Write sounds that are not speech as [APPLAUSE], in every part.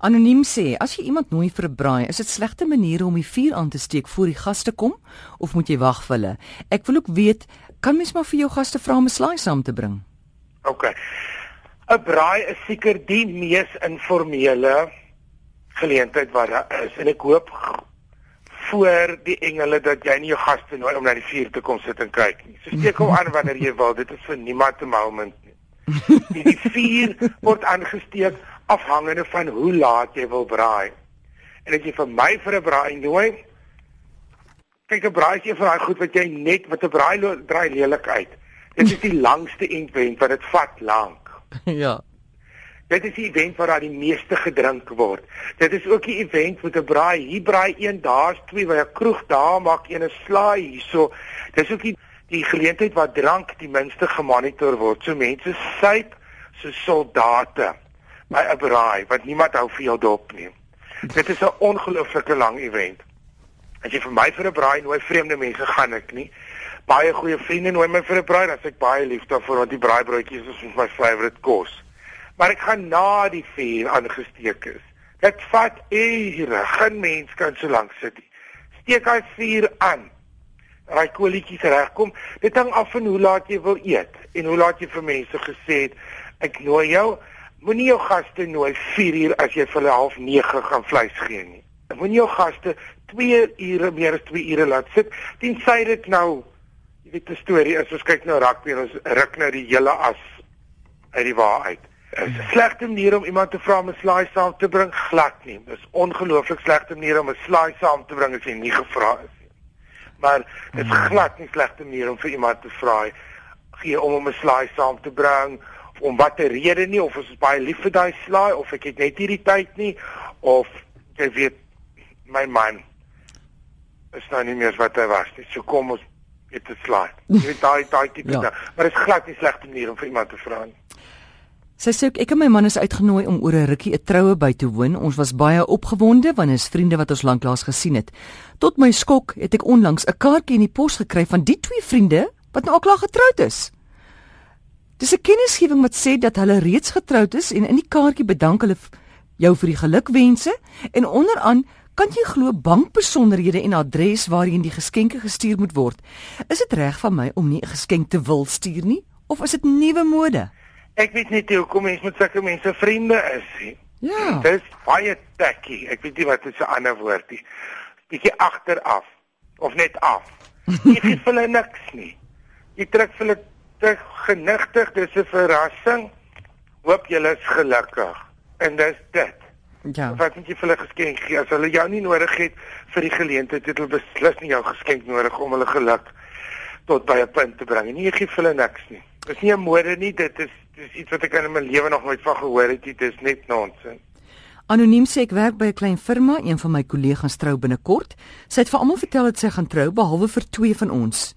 Anoniem sê, as jy iemand nooi vir 'n braai, is dit slegte maniere om die vuur aan te steek voor die gaste kom of moet jy wag vir hulle? Ek wil ook weet, kan mens maar vir jou gaste vra om 'n slaai saam te bring? OK. 'n Braai is seker die mees informele geleentheid wat daar is en ek hoop voor die engele dat jy nie jou gaste nooi om na die vuur te kom sit en kyk nie. So steek hom aan wanneer jy wil. Dit is vir niemand 'n moment nie. [LAUGHS] Die, die vuur word aangesteek afhangende van hoe laat jy wil braai. En as jy vir my vir 'n braai nooi, kyk 'n braai is een van daai goed wat jy net met 'n braai draai lelik uit. Dit is die langste event wat dit vat lank. [LAUGHS] ja. Dit is die event waar daar die meeste gedrink word. Dit is ook die event met 'n braai. Hier braai een, daar's twee by 'n kroeg, daar maak een 'n slaai hierso. Dis ook die die geleentheid waar drank die minste gemonitor word. So mense syp so soldate by 'n braai wat niemand hou vir jou dop nie. Dit is 'n ongelooflike lang event. As jy vir my vir 'n braai nooi vreemde mense gaan ek nie. Baie goeie vriende nooi my vir 'n braai, dan sê ek baie lief daarvoor want die braaibroodjies is my favourite kos maar ek gaan na die vuur aangesteek is. Dit vat ure, geen mens kan so lank sit nie. Steek hy vuur aan. Raai kolietjies regkom. Dit hang af van hoe laat jy wil eet en hoe laat jy vir mense gesê het ek nooi jou. Moenie jou gaste nooi 4 uur as jy vir hulle half 9 gaan vleis gee nie. Moenie jou gaste 2 ure meer as 2 ure laat sit. Tensy dit nou jy weet 'n storie is, ons kyk nou rugby en ons ruk nou die hele as uit die wa uit. Is 'n slegte manier om iemand te vra om 'n slaai saam te bring, glad nie. Dit is ongelooflik slegte manier om 'n slaai saam te bring as jy nie gevra is nie. Maar dit is hmm. glad nie slegte manier om vir iemand te vra gee om om 'n slaai saam te bring om watter rede nie of ons is baie lief vir daai slaai of ek het net hierdie tyd nie of jy weet my man is nou nie meer wat hy was nie. So kom ons eet 'n slaai. [LAUGHS] Jy weet daai daai tipe ja. ding. Maar dit is glad nie slegte manier om vir iemand te vra nie. Sy sê ek en my man is uitgenooi om oor 'n rukkie 'n troue by te woon. Ons was baie opgewonde want is vriende wat ons lanklaas gesien het. Tot my skok het ek onlangs 'n kaartjie in die pos gekry van die twee vriende wat nou al klaar getroud is. Dis 'n kennisgewing wat sê dat hulle reeds getroud is en in die kaartjie bedank hulle jou vir die gelukwense en onderaan kan jy glo bankbesonderhede en adres waarheen die geskenke gestuur moet word. Is dit reg van my om nie 'n geskenk te wil stuur nie of is dit nuwe mode? Ek weet net hoekom mense met sulke mense vriende is nie. Ja. Dis baie tacky. Ek weet nie wat dit se ander woord is. Bietjie agteraf of net af. [LAUGHS] Jy gee vir hulle niks nie. Jy trek vir hulle te genigtig, dis 'n verrassing. Hoop julle is gelukkig. En dis dit. Ja. Wat moet jy vir hulle geskenk gee as hulle jou nie nodig het vir die geleentheid, het hulle beslis nie jou geskenk nodig om hulle geluk tot by 'n punt te bring. Nie gee vir hulle niks nie. Dis nie 'n mode nie, dit is dis iets wat ek in my lewe nog nooit van gehoor het nie. Dit is net nonsens. Anoniem sê ek werk by 'n klein firma, een van my kollegas trou binnekort. Sy het vir almal vertel dat sy gaan trou behalwe vir twee van ons.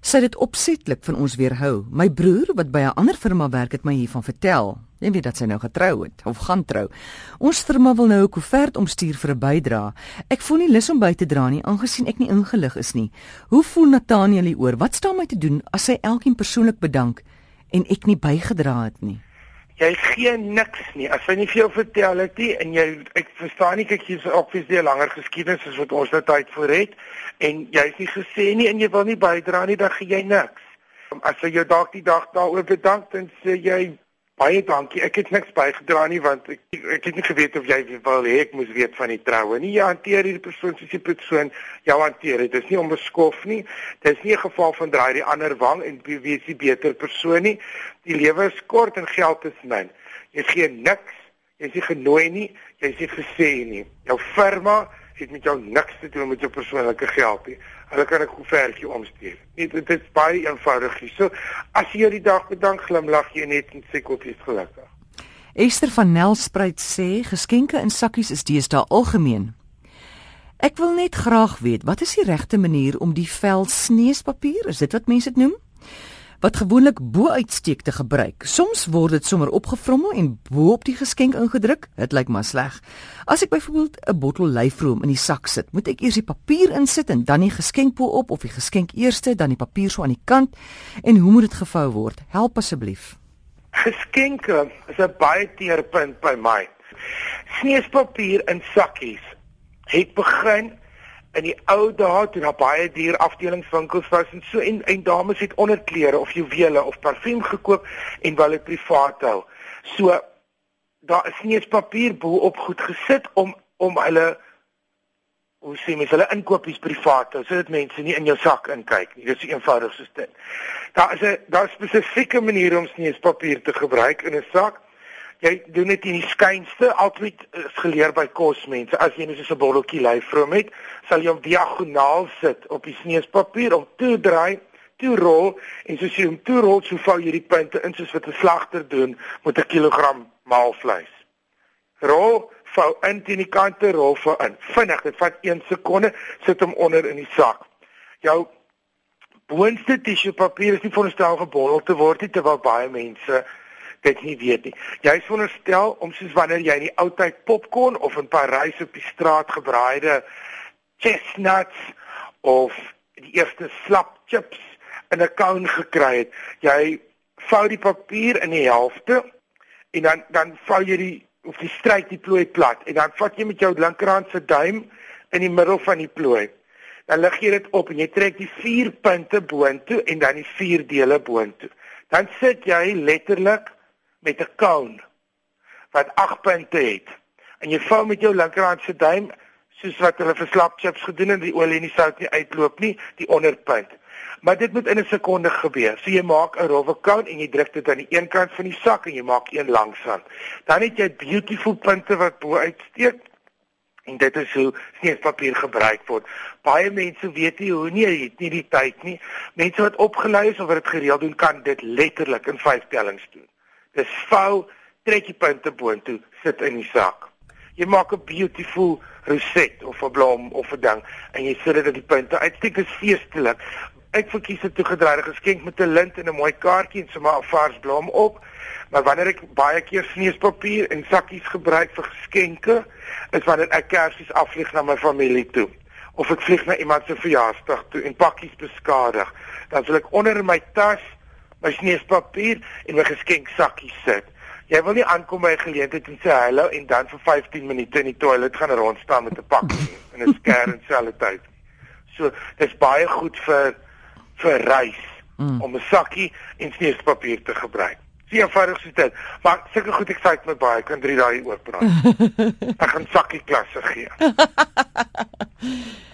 Sy het dit opsetlik van ons weerhou. My broer wat by 'n ander firma werk het my hiervan vertel. Jy weet dat sy nou getrou het of gaan trou. Ons firma wil nou 'n koevert omstuur vir 'n bydra. Ek voel nie lus om by te dra nie aangesien ek nie ingelig is nie. Hoe voel Nathaniel hieroor? Wat staan my te doen as sy elkeen persoonlik bedank en ek nie bygedra het nie? Jy gee niks nie. As hy nie vir jou vertel het nie en jy ek verstaan nie kyk hier's obviously 'n langer geskiedenis as wat ons nou tyd voor het en jy's nie gesê nie en jy wil nie bydra nie, dan gee jy niks. As jy jou dalk die dag daaroor bedank dan sê jy Baie dankie. Ek het niks bygedra nie want ek ek het nie geweet of jy wil hê ek moes weet van die troue nie. Jy hanteer hierdie persoon soos die persoon jou hanteer. Dit is nie onbeskof nie. Dit is nie 'n geval van draai die ander wang en wie is die beter persoon nie. Die lewe is kort en geld is min. Jy gee niks. Jy is nie genooi nie. Jy is nie gesê nie. Jou firma het met jou niks te doen met jou persoonlike geld nie. Hulle kan 'n koevertjie omstuur. Dit dit is baie eenvoudig. So as jy die dag bedank glimlag jy net en sê God is gelukkig. Esther van Nelspruit sê geskenke in sakkies is deesdae algemeen. Ek wil net graag weet, wat is die regte manier om die vel sneespapier, is dit wat mense dit noem? Wat gewoonlik bo uitsteek te gebruik. Soms word dit sommer opgevrommel en bo op die geskenk ingedruk. Dit lyk maar sleg. As ek byvoorbeeld 'n bottel lyfroom in die sak sit, moet ek eers die papier insit en dan die geskenk bo op of die geskenk eerste, dan die papier so aan die kant en hoe moet dit gevou word? Help asseblief. Geskenke is 'n baie teerpunt by my. Sneespapier in sakkies het begin in die ou dae toe daar baie duur afdelingswinkels was en so en en dames het onderklere of juwele of parfuum gekoop en wou dit privaat hou. So daar is nie eens papier bo op goed gesit om om hulle hoe sê mens hulle inkopies privaat hou sodat mense nie in jou sak inkyk nie. Dis eenvoudig soos dit. Daar is 'n daar is spesifieke maniere om sneespapier te gebruik in 'n sak jy doen dit in die skynste altyd is geleer by kosmense. As jy net so 'n botteltjie lyfroom het sal jy hom diagonaal sit op die sneespapier om toe draai toe rol en soos jy hom toe rol so vou jy die punte in soos wat 'n slagter doen met 'n kilogram maalvleis. Rol vou in teen die kante rol vou in. Vinnig dit vat 1 sekonde sit hom onder in die sak. Jou boonste tissuepapier is nie veronderstel gebondel te word nie terwyl baie mense dit nie weet nie. Jy is veronderstel om soos wanneer jy in die ou tyd popcorn of 'n paar rys op die straat gebraaide chestnuts of die eerste slap chips in 'n cone gekry het, jy vou die papier in die helfte en dan dan vou jy die of die stryk die plooi plat en dan vat jy met jou linkerhand se duim in die middel van die plooi. Dan lig jy dit op en jy trek die vier punte boontoe en dan die vier dele boontoe. Dan sit jy letterlik met 'n cone wat 8 punte het. En jy vou met jou linkerhand se duim soos wat hulle vir slapchips gedoen het, die olie en die sout nie uitloop nie, die onderpunt. Maar dit moet in 'n sekonde gebeur. So jy maak 'n rowwe cone en jy druk dit aan die een kant van die sak en jy maak een langsaan. Dan het jy beautiful punte wat bo uitsteek. En dit is hoe sneespapier gebruik word. Baie mense weet nie hoe nie, het nie die tyd nie. Mense wat opgelei is of wat dit gereeld doen, kan dit letterlik in 5 tellings doen. Dis vou, trek die punte boontoe, sit in die sak. Jy maak 'n beautiful reset of 'n blom of 'n ding en jy sit dit in die punte. Uitsteek is feestelik. Ek verkies 'n toegedraaide geskenk met 'n lint en 'n mooi kaartjie en sommer 'n vars blom op. Maar wanneer ek baie keer sneespapier en sakkies gebruik vir geskenke, is wanneer ek kersies afvlieg na my familie toe of ek vlieg na iemand se verjaarsdag toe en pakkies beskadig, dan sal ek onder in my tas my sneespapier en my geskenksakkie sit. Jy wil nie aankom by 'n geleentheid en sê hallo en dan vir 15 minute in die toilet gaan rond staan met 'n pakkie [LAUGHS] en 'n skêr en selfe tyd. So, dis baie goed vir vir reis mm. om 'n sakkie en sneespapier te gebruik. Sien eenvoudig so dit. Maar seker goed ek sê met baie ek kan 3 dae oor praat. [LAUGHS] ek gaan sakkie klasse gee. [LAUGHS]